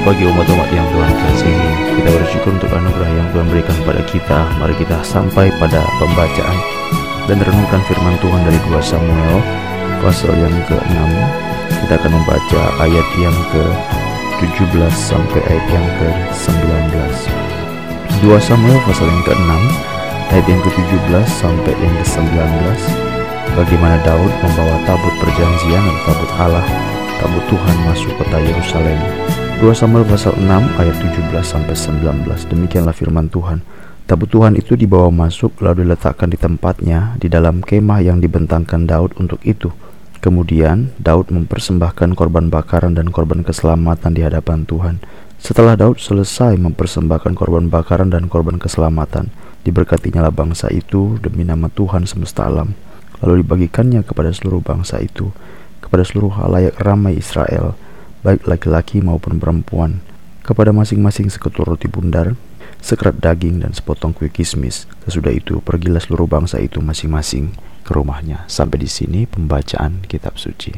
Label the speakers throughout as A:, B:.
A: Selamat pagi umat-umat yang Tuhan kasihi. Kita bersyukur untuk anugerah yang Tuhan berikan kepada kita. Mari kita sampai pada pembacaan Dan renungkan firman Tuhan dari 2 Samuel Pasal yang ke-6 Kita akan membaca ayat yang ke-17 sampai ayat yang ke-19 2 Samuel pasal yang ke-6 Ayat yang ke-17 sampai yang ke-19 Bagaimana Daud membawa tabut perjanjian dan tabut Allah tabut Tuhan masuk kota Yerusalem 2 Samuel pasal 6 ayat 17 sampai 19. Demikianlah firman Tuhan. Tabut Tuhan itu dibawa masuk lalu diletakkan di tempatnya di dalam kemah yang dibentangkan Daud untuk itu. Kemudian Daud mempersembahkan korban bakaran dan korban keselamatan di hadapan Tuhan. Setelah Daud selesai mempersembahkan korban bakaran dan korban keselamatan, diberkatinya bangsa itu demi nama Tuhan semesta alam. Lalu dibagikannya kepada seluruh bangsa itu, kepada seluruh halayak ramai Israel baik laki-laki maupun perempuan, kepada masing-masing seketul roti bundar, sekerat daging dan sepotong kue kismis. Sesudah itu, pergilah seluruh bangsa itu masing-masing ke rumahnya. Sampai di sini pembacaan kitab suci.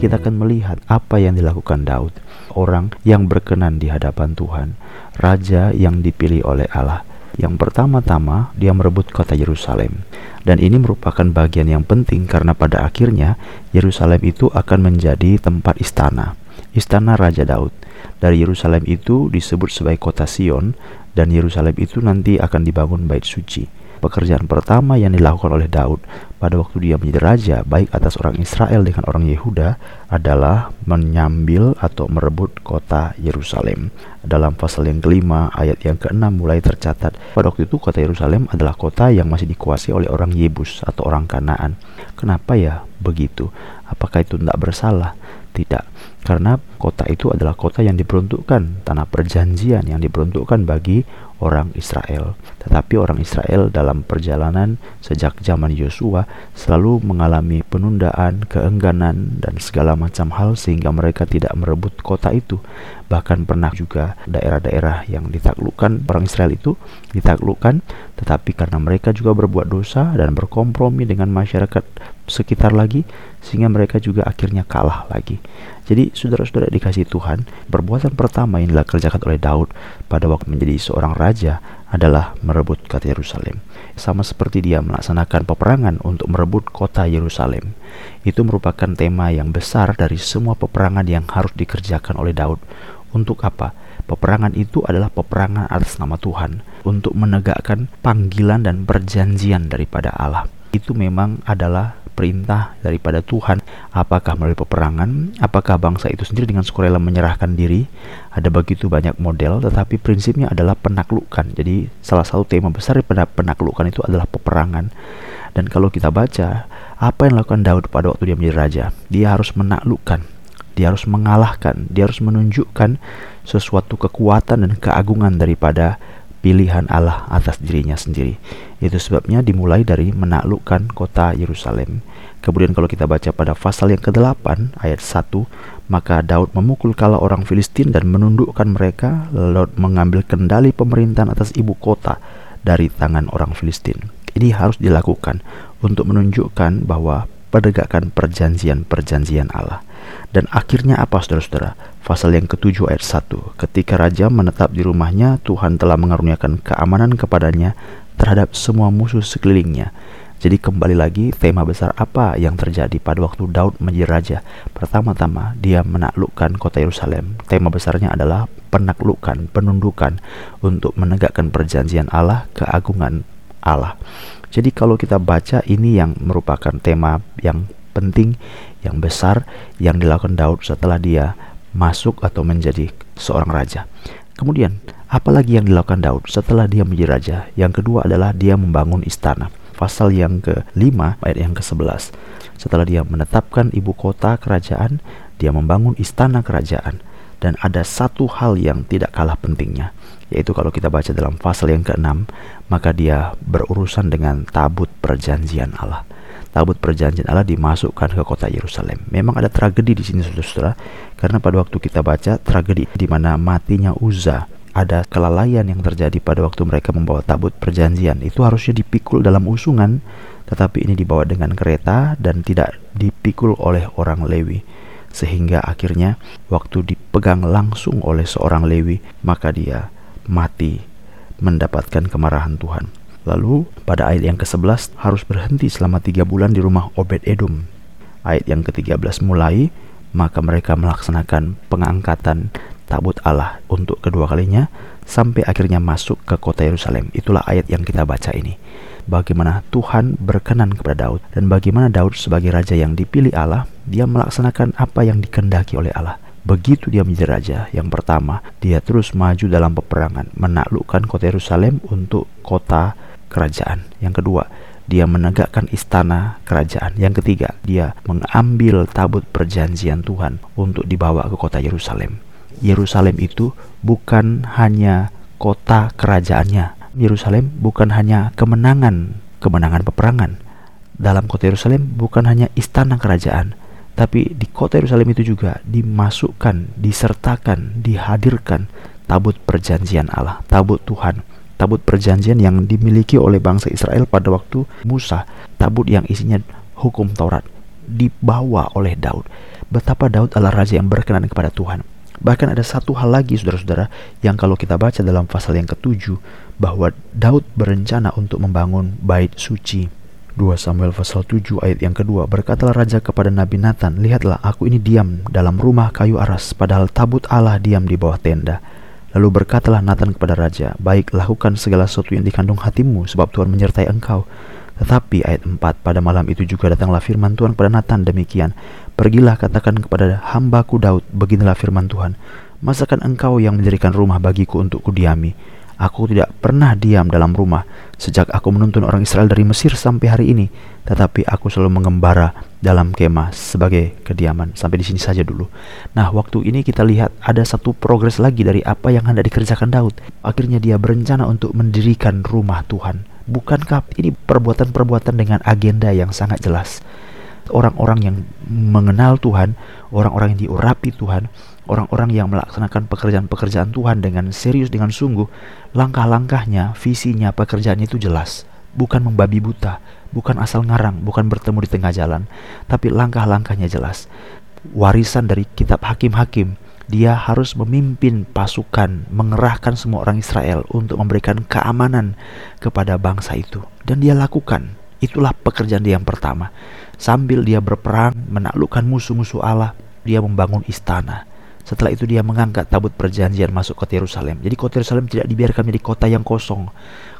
A: Kita akan melihat apa yang dilakukan Daud, orang yang berkenan di hadapan Tuhan, raja yang dipilih oleh Allah. Yang pertama-tama, dia merebut kota Yerusalem. Dan ini merupakan bagian yang penting karena pada akhirnya Yerusalem itu akan menjadi tempat istana, istana Raja Daud. Dari Yerusalem itu disebut sebagai kota Sion dan Yerusalem itu nanti akan dibangun bait suci. Pekerjaan pertama yang dilakukan oleh Daud pada waktu dia menjadi raja, baik atas orang Israel dengan orang Yehuda, adalah menyambil atau merebut kota Yerusalem. Dalam pasal yang kelima, ayat yang keenam mulai tercatat, pada waktu itu kota Yerusalem adalah kota yang masih dikuasai oleh orang Yebus atau orang Kanaan. Kenapa ya begitu? Apakah itu tidak bersalah? Tidak, karena kota itu adalah kota yang diperuntukkan, tanah perjanjian yang diperuntukkan bagi orang Israel. Tetapi orang Israel dalam perjalanan sejak zaman Yosua selalu mengalami penundaan, keengganan, dan segala macam hal sehingga mereka tidak merebut kota itu. Bahkan pernah juga daerah-daerah yang ditaklukkan orang Israel itu ditaklukkan, tetapi karena mereka juga berbuat dosa dan berkompromi dengan masyarakat sekitar lagi, sehingga mereka juga akhirnya kalah lagi. Jadi saudara-saudara dikasih Tuhan, perbuatan pertama yang dikerjakan oleh Daud pada waktu menjadi seorang raja adalah merebut kota Yerusalem. Sama seperti dia melaksanakan peperangan untuk merebut kota Yerusalem. Itu merupakan tema yang besar dari semua peperangan yang harus dikerjakan oleh Daud. Untuk apa? Peperangan itu adalah peperangan atas nama Tuhan untuk menegakkan panggilan dan perjanjian daripada Allah. Itu memang adalah perintah daripada Tuhan. Apakah melalui peperangan? Apakah bangsa itu sendiri dengan sukarela menyerahkan diri? Ada begitu banyak model tetapi prinsipnya adalah penaklukan. Jadi salah satu tema besar daripada penaklukan itu adalah peperangan. Dan kalau kita baca apa yang dilakukan Daud pada waktu dia menjadi raja? Dia harus menaklukkan. Dia harus mengalahkan. Dia harus menunjukkan sesuatu kekuatan dan keagungan daripada pilihan Allah atas dirinya sendiri. Itu sebabnya dimulai dari menaklukkan kota Yerusalem. Kemudian kalau kita baca pada pasal yang ke-8 ayat 1, maka Daud memukul kala orang Filistin dan menundukkan mereka lalu mengambil kendali pemerintahan atas ibu kota dari tangan orang Filistin. Ini harus dilakukan untuk menunjukkan bahwa penegakan perjanjian-perjanjian Allah. Dan akhirnya apa saudara-saudara? Pasal yang ketujuh ayat 1 Ketika raja menetap di rumahnya Tuhan telah mengaruniakan keamanan kepadanya Terhadap semua musuh sekelilingnya jadi kembali lagi tema besar apa yang terjadi pada waktu Daud menjadi raja. Pertama-tama dia menaklukkan kota Yerusalem. Tema besarnya adalah penaklukan, penundukan untuk menegakkan perjanjian Allah, keagungan Allah. Jadi kalau kita baca ini yang merupakan tema yang penting yang besar yang dilakukan Daud setelah dia masuk atau menjadi seorang raja. Kemudian, apalagi yang dilakukan Daud setelah dia menjadi raja? Yang kedua adalah dia membangun istana. Pasal yang ke-5 ayat yang ke-11. Setelah dia menetapkan ibu kota kerajaan, dia membangun istana kerajaan. Dan ada satu hal yang tidak kalah pentingnya, yaitu kalau kita baca dalam pasal yang ke-6, maka dia berurusan dengan tabut perjanjian Allah. Tabut perjanjian Allah dimasukkan ke kota Yerusalem. Memang ada tragedi di sini saudara-saudara, karena pada waktu kita baca tragedi di mana matinya Uza, ada kelalaian yang terjadi pada waktu mereka membawa tabut perjanjian. Itu harusnya dipikul dalam usungan, tetapi ini dibawa dengan kereta dan tidak dipikul oleh orang Lewi. Sehingga akhirnya waktu dipegang langsung oleh seorang Lewi, maka dia mati mendapatkan kemarahan Tuhan. Lalu pada ayat yang ke-11 harus berhenti selama tiga bulan di rumah Obed Edom. Ayat yang ke-13 mulai, maka mereka melaksanakan pengangkatan tabut Allah untuk kedua kalinya sampai akhirnya masuk ke kota Yerusalem. Itulah ayat yang kita baca ini. Bagaimana Tuhan berkenan kepada Daud dan bagaimana Daud sebagai raja yang dipilih Allah, dia melaksanakan apa yang dikendaki oleh Allah. Begitu dia menjadi raja, yang pertama, dia terus maju dalam peperangan, menaklukkan kota Yerusalem untuk kota kerajaan. Yang kedua, dia menegakkan istana kerajaan. Yang ketiga, dia mengambil tabut perjanjian Tuhan untuk dibawa ke kota Yerusalem. Yerusalem itu bukan hanya kota kerajaannya. Yerusalem bukan hanya kemenangan, kemenangan peperangan. Dalam kota Yerusalem bukan hanya istana kerajaan, tapi di kota Yerusalem itu juga dimasukkan, disertakan, dihadirkan tabut perjanjian Allah, tabut Tuhan tabut perjanjian yang dimiliki oleh bangsa Israel pada waktu Musa, tabut yang isinya hukum Taurat dibawa oleh Daud. Betapa Daud adalah raja yang berkenan kepada Tuhan. Bahkan ada satu hal lagi saudara-saudara yang kalau kita baca dalam pasal yang ketujuh bahwa Daud berencana untuk membangun bait suci. 2 Samuel pasal 7 ayat yang kedua Berkatalah raja kepada Nabi Nathan Lihatlah aku ini diam dalam rumah kayu aras Padahal tabut Allah diam di bawah tenda Lalu berkatalah Nathan kepada raja, "Baik, lakukan segala sesuatu yang dikandung hatimu, sebab Tuhan menyertai engkau." Tetapi ayat 4 pada malam itu juga datanglah firman Tuhan kepada Nathan demikian, "Pergilah katakan kepada hambaku Daud, beginilah firman Tuhan, masakan engkau yang mendirikan rumah bagiku untuk kudiami?" Aku tidak pernah diam dalam rumah sejak aku menuntun orang Israel dari Mesir sampai hari ini, tetapi aku selalu mengembara dalam kemah sebagai kediaman. Sampai di sini saja dulu. Nah, waktu ini kita lihat ada satu progres lagi dari apa yang hendak dikerjakan Daud. Akhirnya dia berencana untuk mendirikan rumah Tuhan. Bukankah ini perbuatan-perbuatan dengan agenda yang sangat jelas? Orang-orang yang mengenal Tuhan, orang-orang yang diurapi Tuhan, orang-orang yang melaksanakan pekerjaan-pekerjaan Tuhan dengan serius dengan sungguh, langkah-langkahnya, visinya, pekerjaannya itu jelas. Bukan membabi buta, bukan asal ngarang, bukan bertemu di tengah jalan, tapi langkah-langkahnya jelas. Warisan dari kitab hakim-hakim, dia harus memimpin pasukan, mengerahkan semua orang Israel untuk memberikan keamanan kepada bangsa itu. Dan dia lakukan. Itulah pekerjaan dia yang pertama. Sambil dia berperang, menaklukkan musuh-musuh Allah, dia membangun istana setelah itu dia mengangkat tabut perjanjian masuk kota Yerusalem. Jadi kota Yerusalem tidak dibiarkan menjadi kota yang kosong.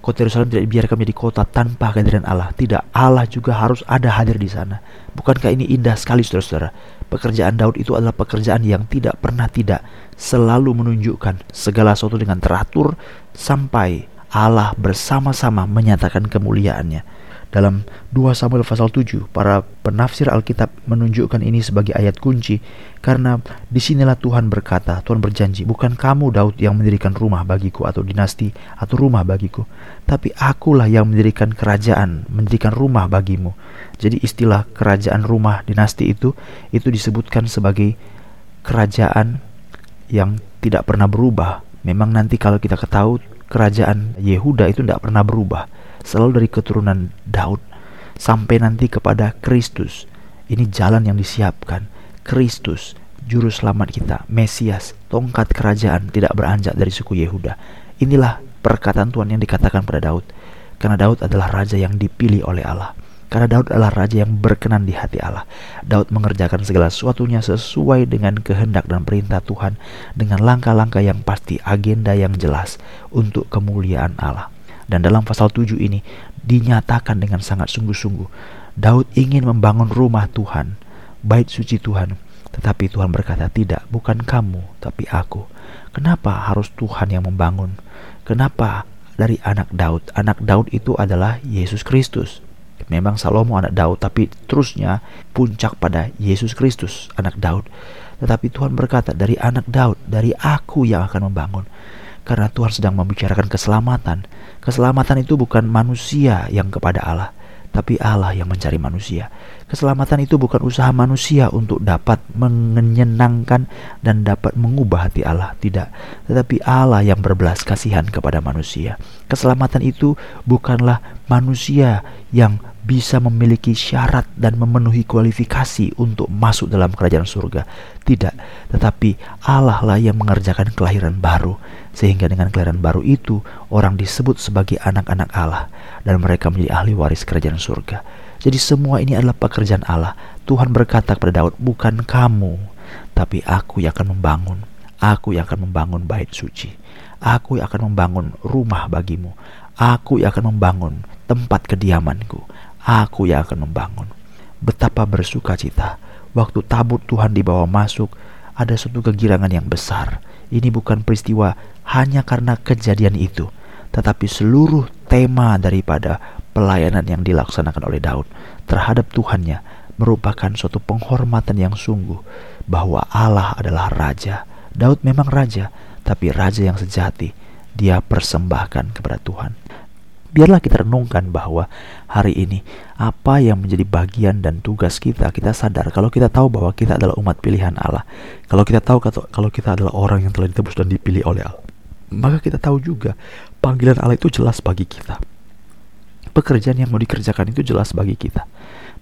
A: Kota Yerusalem tidak dibiarkan menjadi kota tanpa kehadiran Allah. Tidak, Allah juga harus ada hadir di sana. Bukankah ini indah sekali saudara-saudara? Pekerjaan Daud itu adalah pekerjaan yang tidak pernah tidak selalu menunjukkan segala sesuatu dengan teratur sampai Allah bersama-sama menyatakan kemuliaannya. Dalam 2 Samuel pasal 7, para penafsir Alkitab menunjukkan ini sebagai ayat kunci karena di sinilah Tuhan berkata, Tuhan berjanji, bukan kamu Daud yang mendirikan rumah bagiku atau dinasti atau rumah bagiku, tapi akulah yang mendirikan kerajaan, mendirikan rumah bagimu. Jadi istilah kerajaan rumah dinasti itu itu disebutkan sebagai kerajaan yang tidak pernah berubah. Memang nanti kalau kita ketahui kerajaan Yehuda itu tidak pernah berubah selalu dari keturunan Daud sampai nanti kepada Kristus. Ini jalan yang disiapkan. Kristus, juru selamat kita, Mesias, tongkat kerajaan tidak beranjak dari suku Yehuda. Inilah perkataan Tuhan yang dikatakan pada Daud. Karena Daud adalah raja yang dipilih oleh Allah. Karena Daud adalah raja yang berkenan di hati Allah. Daud mengerjakan segala sesuatunya sesuai dengan kehendak dan perintah Tuhan dengan langkah-langkah yang pasti, agenda yang jelas untuk kemuliaan Allah. Dan dalam pasal 7 ini dinyatakan dengan sangat sungguh-sungguh. Daud ingin membangun rumah Tuhan, bait suci Tuhan. Tetapi Tuhan berkata, tidak, bukan kamu, tapi aku. Kenapa harus Tuhan yang membangun? Kenapa dari anak Daud? Anak Daud itu adalah Yesus Kristus. Memang Salomo anak Daud, tapi terusnya puncak pada Yesus Kristus, anak Daud. Tetapi Tuhan berkata, dari anak Daud, dari aku yang akan membangun. Karena Tuhan sedang membicarakan keselamatan. Keselamatan itu bukan manusia yang kepada Allah, tapi Allah yang mencari manusia. Keselamatan itu bukan usaha manusia untuk dapat menyenangkan dan dapat mengubah hati Allah, tidak, tetapi Allah yang berbelas kasihan kepada manusia. Keselamatan itu bukanlah manusia yang bisa memiliki syarat dan memenuhi kualifikasi untuk masuk dalam kerajaan surga. Tidak, tetapi Allah lah yang mengerjakan kelahiran baru, sehingga dengan kelahiran baru itu orang disebut sebagai anak-anak Allah dan mereka menjadi ahli waris kerajaan surga. Jadi semua ini adalah pekerjaan Allah. Tuhan berkata kepada Daud, bukan kamu, tapi aku yang akan membangun. Aku yang akan membangun bait suci. Aku yang akan membangun rumah bagimu. Aku yang akan membangun tempat kediamanku. Aku yang akan membangun. Betapa bersuka cita. Waktu tabut Tuhan dibawa masuk, ada suatu kegirangan yang besar. Ini bukan peristiwa hanya karena kejadian itu, tetapi seluruh tema daripada pelayanan yang dilaksanakan oleh Daud terhadap Tuhannya merupakan suatu penghormatan yang sungguh bahwa Allah adalah raja. Daud memang raja, tapi raja yang sejati. Dia persembahkan kepada Tuhan. Biarlah kita renungkan bahwa hari ini apa yang menjadi bagian dan tugas kita, kita sadar kalau kita tahu bahwa kita adalah umat pilihan Allah. Kalau kita tahu kalau kita adalah orang yang telah ditebus dan dipilih oleh Allah. Maka kita tahu juga panggilan Allah itu jelas bagi kita pekerjaan yang mau dikerjakan itu jelas bagi kita.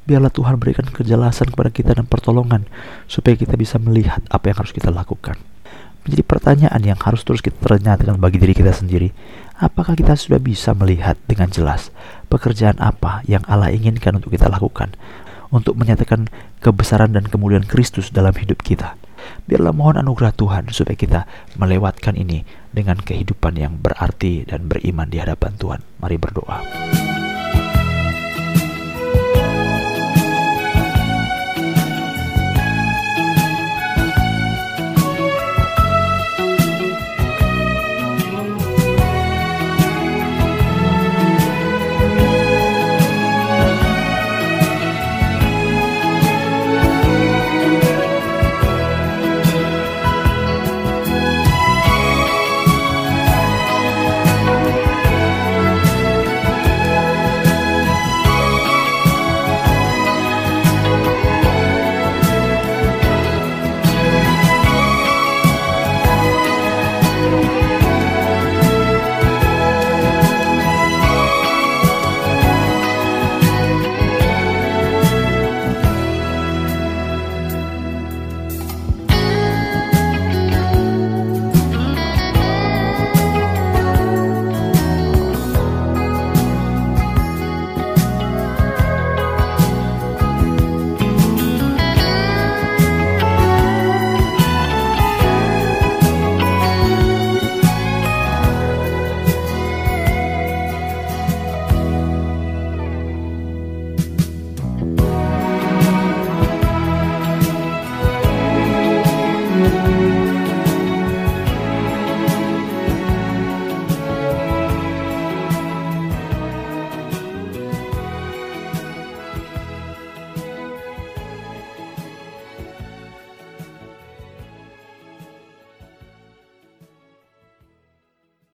A: Biarlah Tuhan berikan kejelasan kepada kita dan pertolongan supaya kita bisa melihat apa yang harus kita lakukan. Menjadi pertanyaan yang harus terus kita ternyatakan bagi diri kita sendiri. Apakah kita sudah bisa melihat dengan jelas pekerjaan apa yang Allah inginkan untuk kita lakukan untuk menyatakan kebesaran dan kemuliaan Kristus dalam hidup kita? Biarlah mohon anugerah Tuhan supaya kita melewatkan ini dengan kehidupan yang berarti dan beriman di hadapan Tuhan. Mari berdoa.